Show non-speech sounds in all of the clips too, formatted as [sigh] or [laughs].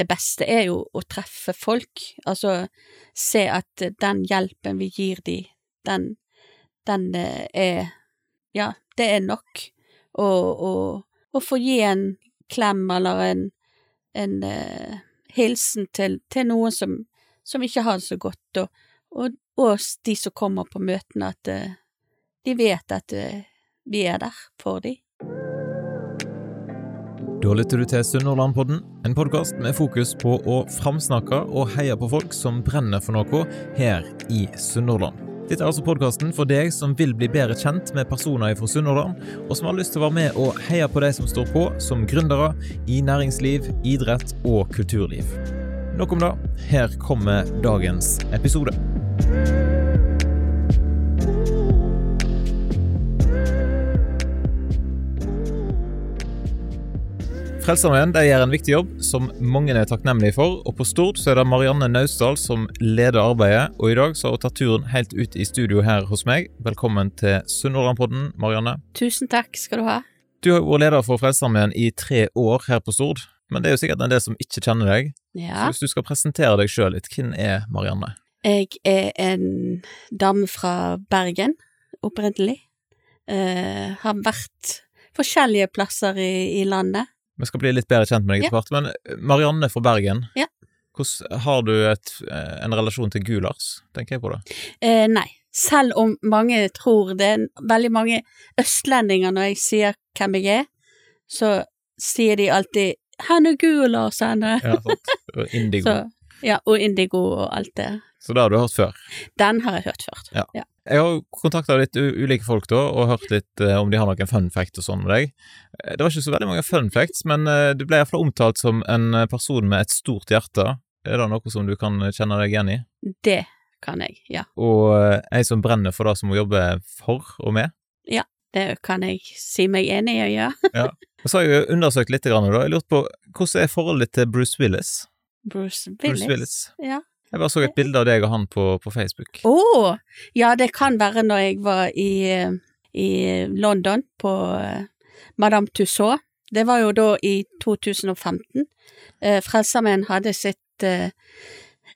det beste er jo å treffe folk, altså se at den hjelpen vi gir de, den, den eh, er Ja, det er nok. Og, og, og få gi en klem eller en, en uh, hilsen til, til noen som, som, ikke har det så godt, og, og, og de som kommer på møtene, at uh, de vet at uh, vi er der for dem. Da lytter du til Sunnhordlandpodden, en podkast med fokus på å framsnakke og heie på folk som brenner for noe her i Sunnhordland. Dette er altså podkasten for deg som vil bli bedre kjent med personer fra Sunnhordland, og som har lyst til å være med og heie på de som står på som gründere i næringsliv, idrett og kulturliv. Nok om det. Her kommer dagens episode. Frelsesarmeen gjør en viktig jobb som mange er takknemlige for, og på Stord så er det Marianne Naustdal som leder arbeidet, og i dag så har hun tatt turen helt ut i studio her hos meg. Velkommen til Sunnhordlandpodden, Marianne. Tusen takk skal du ha. Du har vært leder for Frelsesarmeen i tre år her på Stord, men det er jo sikkert en del som ikke kjenner deg. Ja. Så hvis du skal presentere deg sjøl litt, hvem er Marianne? Jeg er en dame fra Bergen, opprinnelig. Uh, har vært forskjellige plasser i, i landet. Vi skal bli litt bedre kjent med deg etter hvert, men Marianne fra Bergen, ja. hvordan har du et, en relasjon til Gulars, tenker jeg på det? Eh, nei, selv om mange tror det er veldig mange østlendinger når jeg sier hvem jeg er, så sier de alltid 'Han er Gulars, henne'. Ja, sant. Og [laughs] Indigo. Så, ja, og Indigo og alt det. Så det har du hørt før? Den har jeg hørt før. Ja. ja. Jeg har kontakta litt ulike folk da, og hørt litt uh, om de har noen fun facts og sånn med deg. Det var ikke så veldig mange fun facts, men uh, du ble iallfall omtalt som en person med et stort hjerte. Er det noe som du kan kjenne deg igjen i? Det kan jeg, ja. Og uh, ei som brenner for det som hun jobber for og med? Ja, det kan jeg si meg enig i, ja. [laughs] ja. Og så har jeg jo undersøkt litt, da. Jeg lurte på hvordan er forholdet ditt til Bruce Willis? Bruce Willis? Bruce Willis. Ja. Jeg bare så et bilde av deg og han på, på Facebook. Å! Oh, ja, det kan være når jeg var i, i London på uh, Madame Tussauds. Det var jo da i 2015. Uh, Frelsesarmeen hadde sitt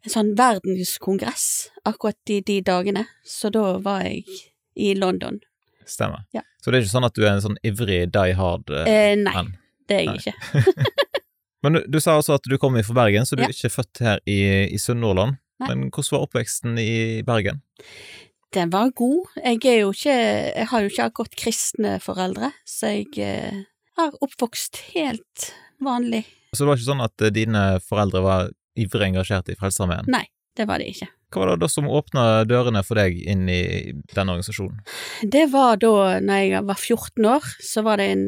en sånn verdenskongress akkurat i de dagene, så da var jeg i London. Stemmer. Ja. Så det er ikke sånn at du er en sånn ivrig die hard eh, Nei, det er jeg nei. ikke. [laughs] Men du, du, sa altså at du kom fra Bergen, så du ja. er ikke født her i, i Sunnhordland. Men hvordan var oppveksten i Bergen? Den var god. Jeg ikke Jeg har jo ikke akkurat kristne foreldre, så jeg eh, har oppvokst helt vanlig. Så det var ikke sånn at dine foreldre var ivrig engasjert i Frelsesarmeen? Nei, det var de ikke. Hva var det da som åpna dørene for deg inn i denne organisasjonen? Det var da når jeg var 14 år, så var det en,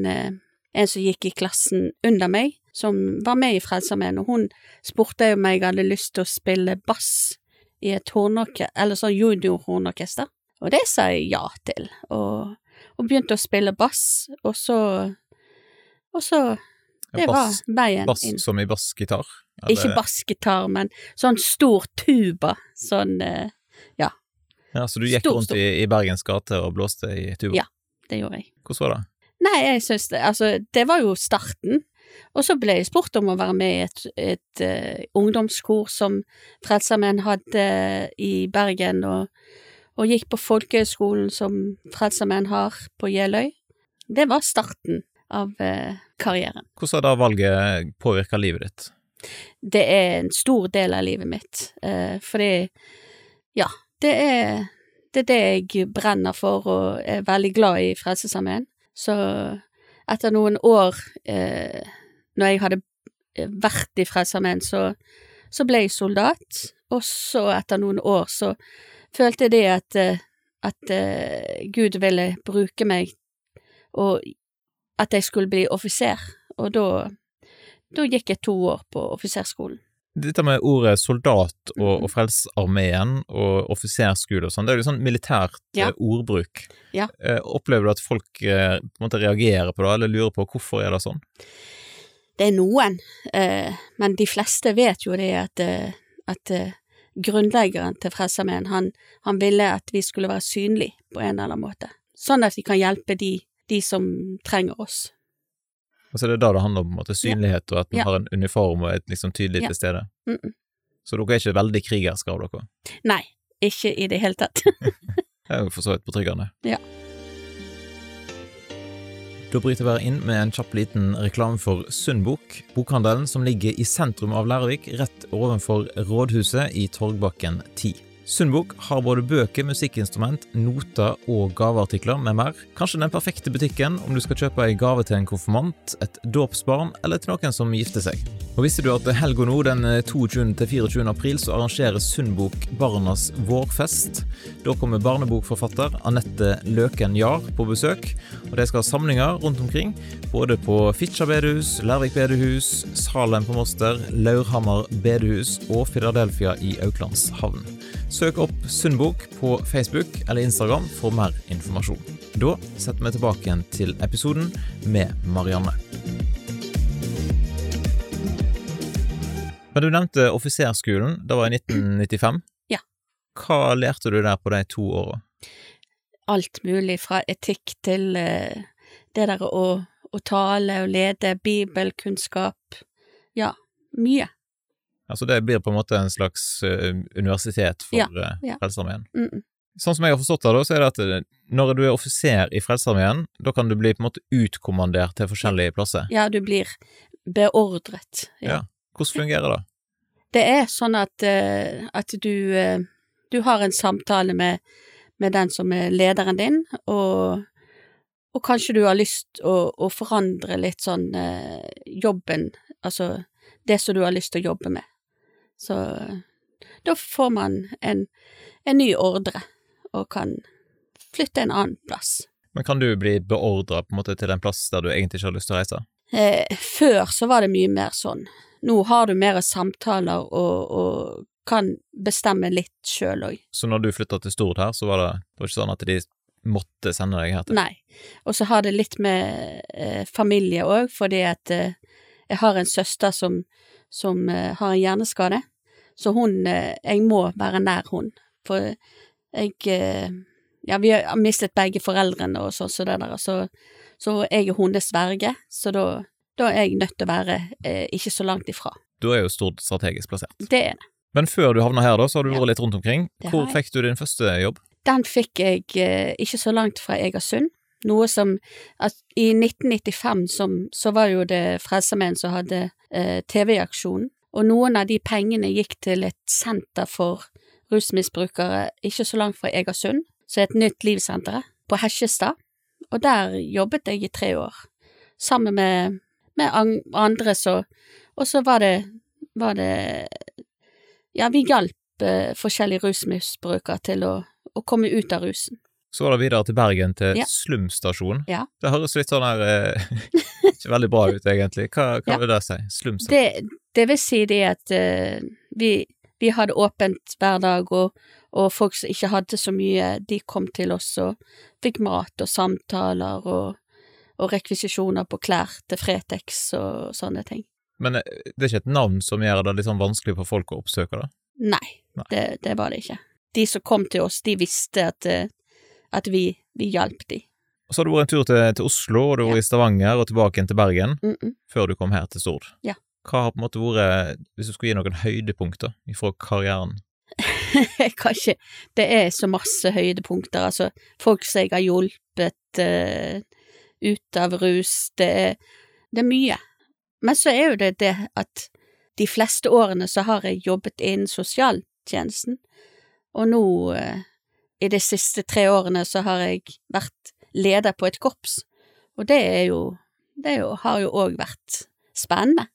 en som gikk i klassen under meg, som var med i Frelsesarmeen, og hun spurte om jeg hadde lyst til å spille bass i et eller sånn juniorhornorkester, og det sa jeg ja til, og, og begynte å spille bass, og så og så det bass, var veien bass inn. som i bassgitar? Ikke bassgitar, men sånn stor tuba, sånn, uh, ja. Ja, Så du gikk Stor, rundt stor. i, i Bergens gater og blåste i tuba? Ja. Det gjorde jeg. Hvordan var det? Nei, jeg syns det Altså, det var jo starten. Og så ble jeg spurt om å være med i et, et uh, ungdomskor som Frelsesarmeen hadde i Bergen, og, og gikk på folkehøgskolen som Frelsesarmeen har på Jeløy. Det var starten av uh, karrieren. Hvordan har da valget påvirka livet ditt? Det er en stor del av livet mitt, uh, fordi ja, det er det er det jeg brenner for og er veldig glad i Frelsesarmeen. Så etter noen år, eh, når jeg hadde vært i Frelsesarmeen, så, så ble jeg soldat, og så etter noen år så følte jeg det at, at uh, Gud ville bruke meg, og at jeg skulle bli offiser, og da, da gikk jeg to år på offiserskolen. Dette med ordet soldat og, Mhm. og Frelsesarmeen og offiserskole og sånn, det er jo sånn militært Ja. eh, ordbruk. Ja. Eh, opplever du at folk eh, på en måte reagerer på det, eller lurer på hvorfor er det sånn? Det er noen, eh, men de fleste vet jo det at, at grunnleggeren til Frelsesarmeen, han, han ville at vi skulle være synlige på en eller annen måte, sånn at vi kan hjelpe de, de som trenger oss. Og så er det da det handler om på en måte synlighet, og at man har en uniform og er liksom tydelig til stede. Mm -mm. Så dere er ikke veldig krigerske av dere? Nei, ikke i det hele tatt. [laughs] Det er jo for så vidt betryggende. Ja. Da bryter jeg inn med en kjapp liten reklame for Sundbok, bokhandelen som ligger i sentrum av Lærvik, rett ovenfor rådhuset i Torgbakken 10. Sundbok har både bøker, musikkinstrument, noter og gaveartikler med mer. Kanskje den perfekte butikken om du skal kjøpe ei gave til en konfirmant, et dåpsbarn eller til noen som gifter seg. Og Visste du at helga nå, den 22.-24. april, så arrangerer Sundbok Barnas vårfest? Da kommer barnebokforfatter Anette Løken Jahr på besøk, og de skal ha samlinger rundt omkring. Både på Fitjar bedehus, Lærvik bedehus, Salem på Moster, Laurhammer bedehus og Philadelphia i Auklandshavn. Søk opp Sundbok på Facebook eller Instagram for mer informasjon. Da setter vi tilbake igjen til episoden med Marianne. Men du nevnte offiserskolen. Det var i 1995. Ja. Hva lærte du der på de to åra? Alt mulig fra etikk til eh, det der å, å tale og lede, bibelkunnskap. Ja, mye. Altså det blir på en måte en slags eh, universitet for Ja, uh, ja. Frelsesarmeen. Mm -mm. Sånn som jeg har forstått det, da, så er det at eh, når du er offiser i Frelsesarmeen, da kan du bli på en måte utkommandert til forskjellige plasser. Ja, du blir beordret. Ja. Hvordan fungerer det? Det er sånn at, eh, at du, eh, du har en samtale med, med den som er lederen din, og, og kanskje du har lyst å, å forandre litt sånn eh, jobben, altså det som du har lyst til å jobbe med. Så da får man en, en ny ordre, og kan flytte en annen plass. Men kan du bli beordra til en plass der du egentlig ikke har lyst til å reise? Eh, før så var det mye mer sånn. Nå har du mer samtaler og, og kan bestemme litt sjøl òg. Så når du flytta til Stord her, så var det, det var ikke sånn at de måtte sende deg her til? Nei. Og så har det litt med eh, familie òg, fordi at eh, jeg har en søster som, som eh, har en hjerneskade, så hun eh, Jeg må være nær hun, for jeg eh, Ja, vi har mistet begge foreldrene og sånn så det der, så, så jeg er hennes verge, så da, da er jeg nødt til å være eh, ikke så langt ifra. Du er jo stort strategisk plassert. Det er det. Men før du havna her, da, så har du Ja. vært litt rundt omkring. Hvor fikk du din første jobb? Den fikk jeg eh, ikke så langt fra Egersund. Noe som at I 1995 som, så var jo det Frelsesarmeen som hadde eh, TV-aksjonen, og noen av de pengene gikk til et senter for rusmisbrukere ikke så langt fra Egersund, som er et nytt livssenter, på Hesjestad. Og der jobbet jeg i tre år, sammen med, med andre så Og så var det, var det Ja, vi hjalp eh, forskjellige rusmisbrukere til å, å komme ut av rusen. Så var det videre til Bergen, til Ja. Slumstasjon. Ja. Det høres litt sånn her eh, [laughs] Ikke veldig bra ut, egentlig. Hva, hva Ja. vil det si? Slumstasjon? Det, det vil si det at uh, vi, vi hadde åpent hver dag, og, og folk som ikke hadde så mye, de kom til oss og fikk mat og samtaler og, og rekvisisjoner på klær til Fretex og sånne ting. Men eh, det er ikke et navn som gjør det litt sånn vanskelig for folk å oppsøke det? Nei, Nei. Det, det var det ikke. De som kom til oss, de visste at, eh, at vi, vi hjalp de. Og så har du vært en tur til, til Oslo, og du har vært i Stavanger og tilbake igjen til Bergen, Mm -mm. før du kom her til Stord. Ja. Hva har på en måte vært, hvis du skulle gi noen høydepunkter fra karrieren? [laughs] Jeg kan ikke Det er så masse høydepunkter, altså. Folk som jeg har hjulpet uh, ut av rus, det er, det er mye. Men så er jo det det at de fleste årene så har jeg jobbet innen sosialtjenesten, og nå, eh, i de siste tre årene, så har jeg vært leder på et korps, og det er jo Det er jo, har jo òg vært spennende.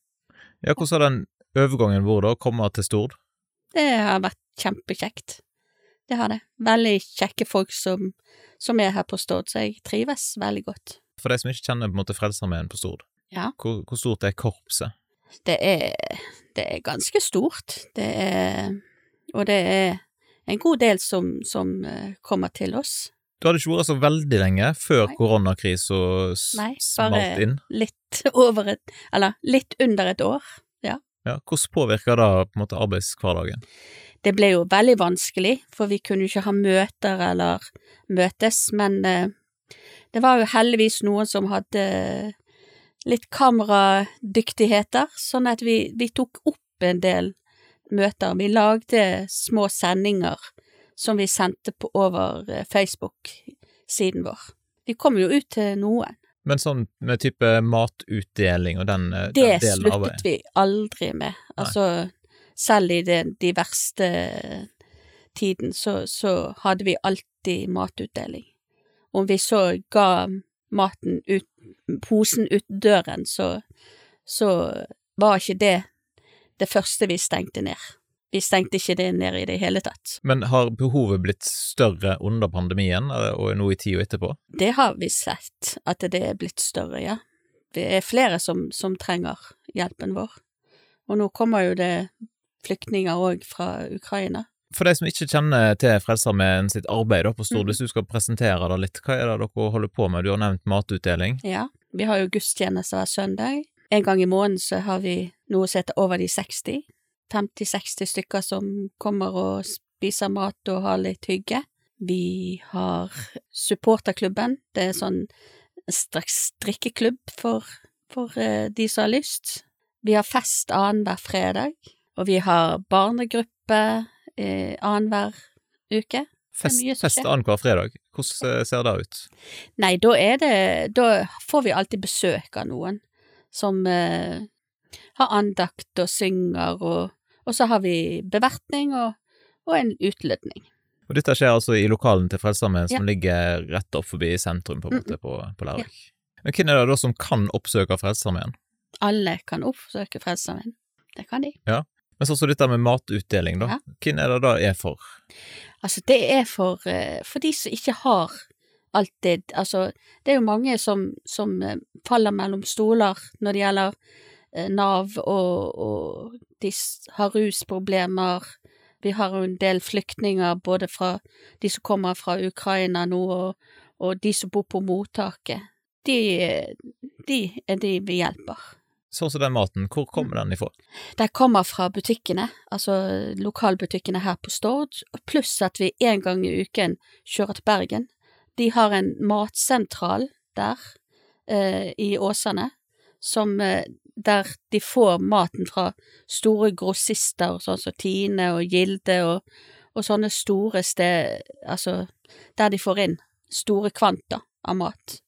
Ja, hvordan har den overgangen vært da, å komme til Stord? Det har vært kjempekjekt. Det har det. Veldig kjekke folk som, som er her på Stord, så jeg trives veldig godt. For de som ikke kjenner på en måte Frelsesarmeen på Stord, Ja. hvor, hvor stort er korpset? Det er, det er ganske stort. Det er Og det er en god del som, som eh, kommer til oss. Du hadde ikke vært så veldig lenge før koronakrisa koronakrisen inn? Nei, smalt bare-. Litt [laughs] over et Eller litt under et år. Ja, hvordan påvirka det på en måte arbeidshverdagen? Det ble jo veldig vanskelig, for vi kunne jo ikke ha møter eller møtes, men eh, det var jo heldigvis noen som hadde litt kameradyktigheter, sånn at vi, vi tok opp en del møter. Vi lagde små sendinger som vi sendte på over eh, Facebook-siden vår. Vi kom jo ut til noen. Men sånn med type matutdeling og den, eh, Det den delen av sluttet vi aldri med. Altså, selv i det, de verste tiden, så, så hadde vi alltid matutdeling. Om vi så ga maten ut, posen ut døren, så, så var ikke det det første vi stengte ned. Vi stengte ikke det ned i det hele tatt. Men har behovet blitt større under pandemien eh, og nå i tida etterpå? Det har vi sett, at det er blitt større, ja. Det er flere som, som trenger hjelpen vår. Og nå kommer jo det flyktninger òg fra Ukraina. For de som ikke kjenner til Frelsesarmeen sitt arbeid på Stord, Mhm. hvis du skal presentere det litt, hva er det dere holder på med? Du har nevnt matutdeling. Ja, vi har jo gudstjeneste hver søndag. En gang i måneden så har vi noe som heter Over de 60. 50-60 stykker som kommer og spiser mat og har litt hygge. Vi har supporterklubben. Det er sånn strikkeklubb for, for eh, de som har lyst. Vi har fest annenhver fredag, og vi har barnegruppe eh, annenhver uke. Fest, fest annenhver fredag. Hvordan eh, ser det ut? Nei, da er det Da får vi alltid besøk av noen som eh, har andakt og synger, og, og så har vi bevertning og, og en utlødning. Og dette skjer altså i lokalen til Frelsesarmeen som Ja. ligger rett opp forbi sentrum, på måte, på, på Lærvik. Men hvem er det da som kan oppsøke Frelsesarmeen? Alle kan oppsøke Frelsesarmeen. Det kan de. Men sånn som dette med matutdeling, da. Ja. Hvem er det da er for? Altså, det er for, eh, for de som ikke har alltid Altså, det er jo mange som, som eh, faller mellom stoler når det gjelder eh, Nav, og, og de har rusproblemer. Vi har jo en del flyktninger, både fra de som kommer fra Ukraina nå, og, og de som bor på mottaket. De, de er de vi hjelper. Sånn som den maten, hvor kommer den ifra? Den kommer fra butikkene, altså lokalbutikkene her på Stord, pluss at vi en gang i uken kjører til Bergen. De har en matsentral der, eh, i Åsane, som, eh, der de får maten fra store grossister, sånn som Tine og Gilde og, og sånne store sted, altså, der de får inn store kvanta av mat.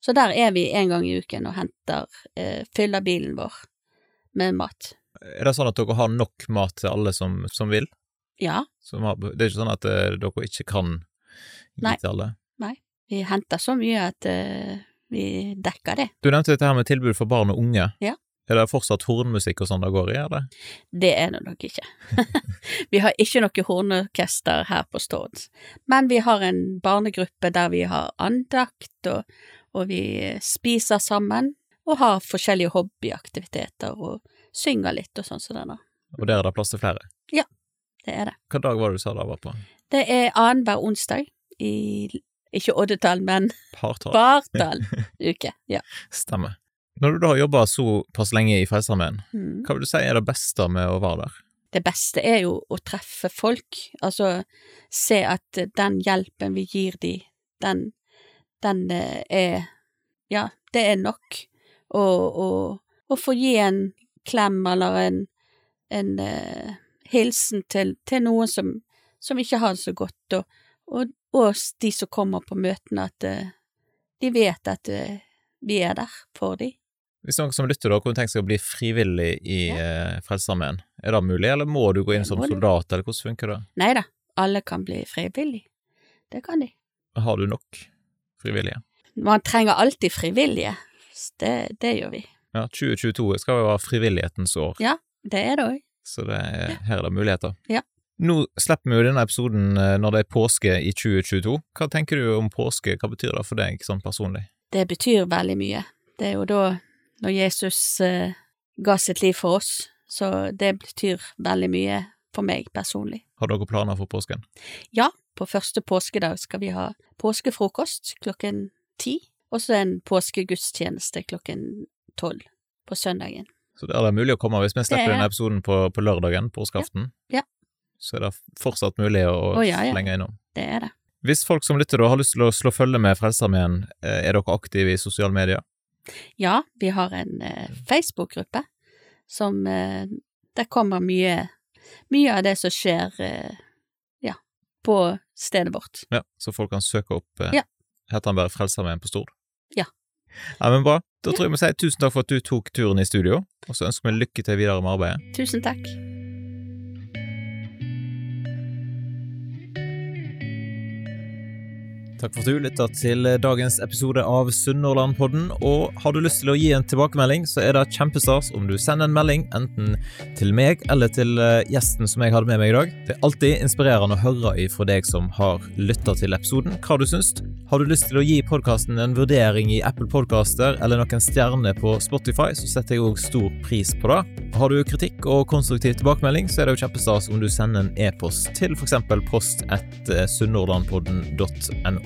Så der er vi en gang i uken og henter, eh, fyller bilen vår med mat. Er det sånn at dere har nok mat til alle som, som vil? Ja, Som har, det er ikke sånn at eh, dere ikke kan gi Nei. til alle? Vi henter så mye at uh, vi dekker det. Du nevnte dette her med tilbud for barn og unge. Ja. Er det fortsatt hornmusikk og sånn det går i, eller? Det er det nok ikke. [laughs] vi har ikke noe hornorkester her på Stord, men vi har en barnegruppe der vi har andakt, og, og vi spiser sammen, og har forskjellige hobbyaktiviteter, og synger litt og sånn som det der. Og der er det plass til flere? Ja, Det er det. Hva dag var det du sa det var på? Det er annenhver onsdag i, ikke oddetall, men Partall? [laughs] uke. Ja. Stemmer. Når du da har jobba såpass lenge i Frelsesarmeen, Mm. hva vil du si er det beste med å være der? det beste er jo å treffe folk, altså se at den hjelpen vi gir de, den, den eh, er Ja, det er nok. Og, og, og få gi en klem eller en, en uh, hilsen til, til noen som, som ikke har det så godt, og, og, og de som kommer på møtene, at eh, de vet at eh, vi er der for dem. Hvis noen som lytter da kunne tenkt seg å bli frivillig i ja. Frelsesarmeen, er det mulig, eller må du gå inn som soldat, eller hvordan funker det? Nei da, alle kan bli frivillig. Det kan de. Har du nok frivillige? Man trenger alltid frivillige. Det, det gjør vi. Ja, 2022 skal jo være frivillighetens år, Ja, Det er det òg. så det er, her er det muligheter. Ja. Nå slipper vi jo denne episoden eh, når det er påske i 2022. Hva tenker du om påske, hva betyr det for deg sånn personlig? Det betyr veldig mye. Det er jo da når Jesus eh, ga sitt liv for oss, så det betyr veldig mye for meg personlig. Har dere planer for påsken? Ja, på første påskedag skal vi ha påskefrokost klokken ti, og så en påskegudstjeneste klokken tolv på søndagen. Så det er det mulig å komme hvis vi slipper er- denne episoden på, på lørdagen, påskeaften. Ja. Så er det fortsatt mulig å oh, ja, ja. slenge innom. Det er det. Hvis folk som lytter da har lyst til å slå følge med Frelsesarmeen, eh, er dere aktive i sosiale medier? Ja, vi har en eh, Facebook-gruppe som eh, Der kommer mye, mye av det som skjer ja, på stedet vårt. Ja, Så folk kan søke opp eh, Ja. Bare Frelsesarmeen på Stord? Ja. Ja, men Bra. Da tror jeg vi sier tusen takk for at du tok turen i studio, og så ønsker vi lykke til videre med arbeidet. Tusen takk. Takk for at du lytta til dagens episode av Sunnhordlandpodden. Og har du lyst til å gi en tilbakemelding, så er det kjempestas om du sender en melding enten til meg eller til eh, gjesten som jeg hadde med meg i dag. Det er alltid inspirerende å høre ifra deg som har lytta til episoden, hva du syns. Har du lyst til å gi podkasten en vurdering i Apple Podcaster eller noen stjerner på Spotify, så setter jeg òg stor pris på det. Har du kritikk og konstruktiv tilbakemelding, så er det jo kjempestas om du sender en e-post til f.eks. post etter sunnhordlandpodden.no.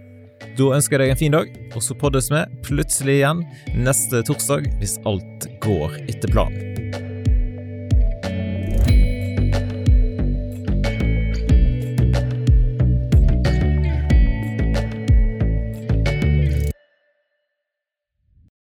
Da ønsker jeg deg en fin dag, og så poddes vi plutselig igjen neste torsdag hvis alt går etter planen.